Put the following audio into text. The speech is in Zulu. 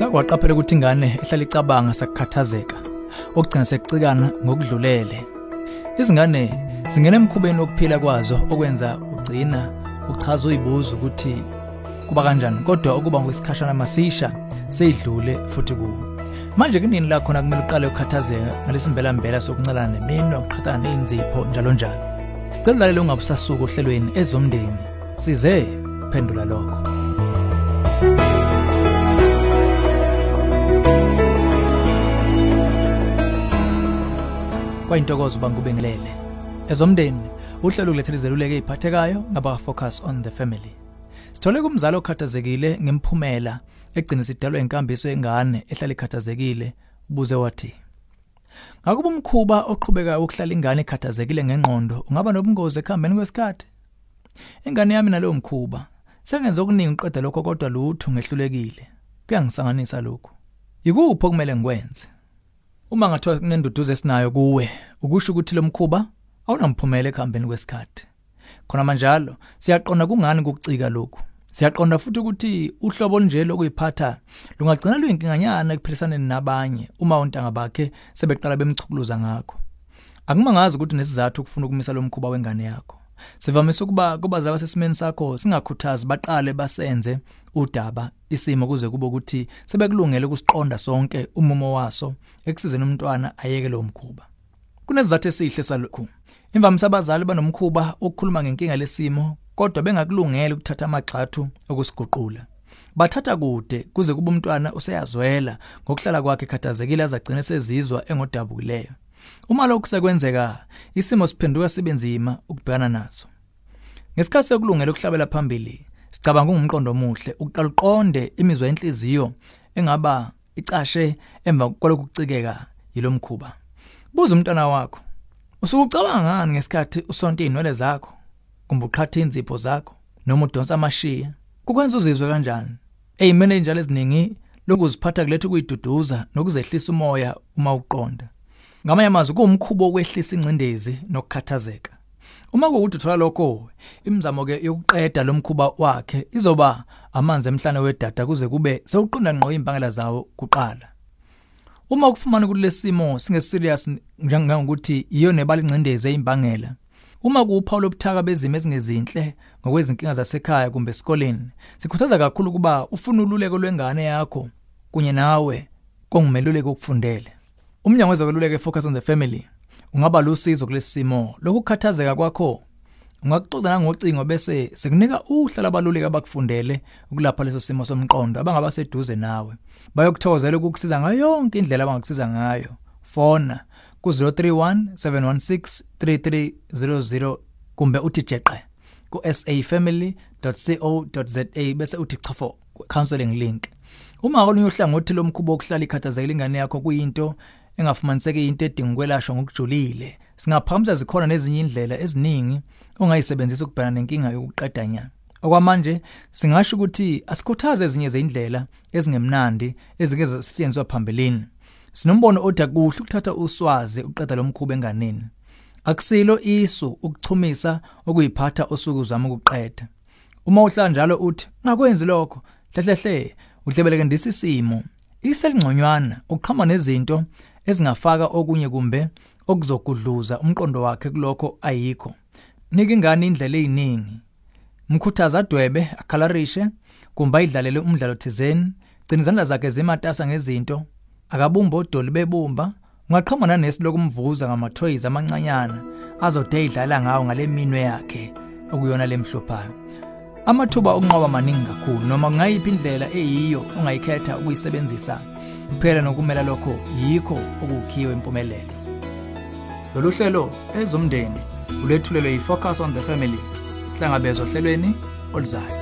sakwaqaphela ukuthi ingane ihlala icabanga sakukhathazeka okugcina sekucikana ngokudlulele. Izingane zingena emkhubeni wokuphila kwazo okwenza ugcina uchaza uyibuza ukuthi kuba kanjani kodwa ukuba ngokwesikhashana masisha seyidlule futhi kuwo manje kunini la khona kumele uqale ukukhathazeka ngalesi mbelambela sokuncelana neminwe ukuqhathana ney'nzipho njalo njalo. Sicela ulalele ungabusasuka ohlelweni ezomndeni. Size kuphendula lokho. Kwayintokozo uba ngikubengelele ezomndeni uhlelo kulethela izeluleko ey'phathekayo ngabaka-focus on the family. Sithole kumzali okhathazekile ngemiphumela egcina sidalwa inkambiso yengane ehlala ikhathazekile ubuze wathi ngakuba umkhuba oqhubekayo wokuhlala ingane ikhathazekile ngengqondo ungaba nobungozi ekuhambeni kwesikhathi? Ingane yami nalowo mkhuba sengenze okuningi uqeda lokho kodwa lutho ngehlulekile. Kuyangisanganisa lokhu. Yikuphi okumele ngikwenze? Uma ngathiwa kunenduduzo esinayo kuwe ukusho ukuthi lo mkhuba awunamphumela ekuhambeni kwesikhathi. Khona manjalo siyaqonda kungani kukucika lokhu? Siyaqonda futhi ukuthi uhlobo olunje lokuyiphatha lungagcina luyinkinganyana ekuphilisaneni nabanye uma ontanga bakhe sebeqala bemchukuluza ngakho. Akumangazi ukuthi nesizathu ukufuna ukumisa lo mkhuba wengane yakho. Sivamise ukuba kubazali basesimeni sakho singakhuthazi baqale basenze udaba isimo kuze kube ukuthi sebekulungele ukusiqonda sonke umumo waso ekusizeni umntwana ayeke lo mkhuba. Kunezizathu esihle salokhu. Imvamisa abazali banomkhuba ukukhuluma ngenkinga lesimo kodwa bengakulungela ukuthatha amagxathu okusiguqula. Bathatha kude kuze kube umntwana useyazwela ngokuhlala kwakhe khathazekile azagcine sezizwa engodabukileyo. Uma lokhu sekwenzeka isimo siphenduka sibe nzima ukubhekana naso. Ngesikhathi sokulungela ukuhlabela phambili sicabanga ngumqondo omuhle ukuqala uqonde imizwa yenhliziyo engaba icashe emva kwalokucikeka yilomkhuba buza umntwana wakho usukucabanga ngani ngesikhathi usonta izinwele zakho kumbe uqhatha inzipho zakho noma udonsa amashiya? Kukwenza uzizwe kanjani? Eyimene njalo eziningi lokuziphatha kuletha ukuyiduduza nokuzehlisa umoya uma uqonda. Ngamanye amazwi kuwumkhubo wokwehlisa ingcindezi nokukhathazeka. Uma kuwukuthi uthola lokho imizamo ke yokuqeda lo mkhuba wakhe izoba amanzi emhlane wedada kuze kube sewuqonda ngqo imbangela zawo kuqala. Uma kufumana ukuthi lesimo singeserious njengokuthi iyo nebala ingcindezi eyimbangela. Uma kuwuphawu lobuthaka bezimo ezingezinhle ngokwezinkinga zasekhaya kumbe esikoleni sikhuthaza kakhulu ukuba ufune ululeko lwengane yakho kunye nawe kongumeluleki okufundele umnyango wezokweluleka focus on the family ungaba lusizo kulesimo lokukhathazeka kwakho? Ungakuxoxa nangocingo bese sikunika uhla labaluleki abakufundele ukulapha leso simo somqondo abangaba seduze nawe. Bayokuthokozela ukukusiza ngayo yonke indlela abangakusiza ngayo. Fona ku-031 716 3300 kumbe uthi jeqe ku-safamily.co.za bese uthi chafo counseling link. Uma kolunye uhlangothi lomkhubo wokuhlala ikhathazekile ingane yakho kuyinto engafumaniseki into edinga ukwelashwa ngokujulile. Singaphakamisa zikhona nezinye indlela eziningi ongayisebenzisa ukubhekana nenkinga yokuqeda nya. Okwamanje singasho ukuthi asikhuthaze ezinye zeindlela ezingemnandi ezike zasetshenziswa phambilini. Sinombono othi kuhle ukuthatha uswazi uqeda lo mkhuba enganeni. Akusilo isu ukuchumisa okuyiphatha osuku zama ukuqeda. Uma uhlala njalo uthi ngakwenzi lokho hlehlehle uhlebeleke ndisisimo iselingconywana ukuqhama nezinto ezingafaka okunye kumbe okuzogudluza umqondo wakhe kulokho ayikho. Nika ingane indlela eziningi mkhuthaza adwebe akhalarishe kumbe ayidlalele umdlalo thizeni. Gcina izandla zakhe zimatasa ngezinto. Akabumba odoli bebumba. Ungaqhama nanesi lokumvuza ngamathoyizi amancanyana azode idlala ngawo ngale minwe yakhe okuyona lemhluphayo amathuba okunqoba maningi kakhulu noma kungayiphi indlela eyiyo ongayikhetha ukuyisebenzisa. Kuphela nokumela lokho yikho okukhiwe impumelelo. Lolu hlelo ezomndeni ulethulelwe yi-focus on the family sihlangabezwa ohlelweni oluzayo.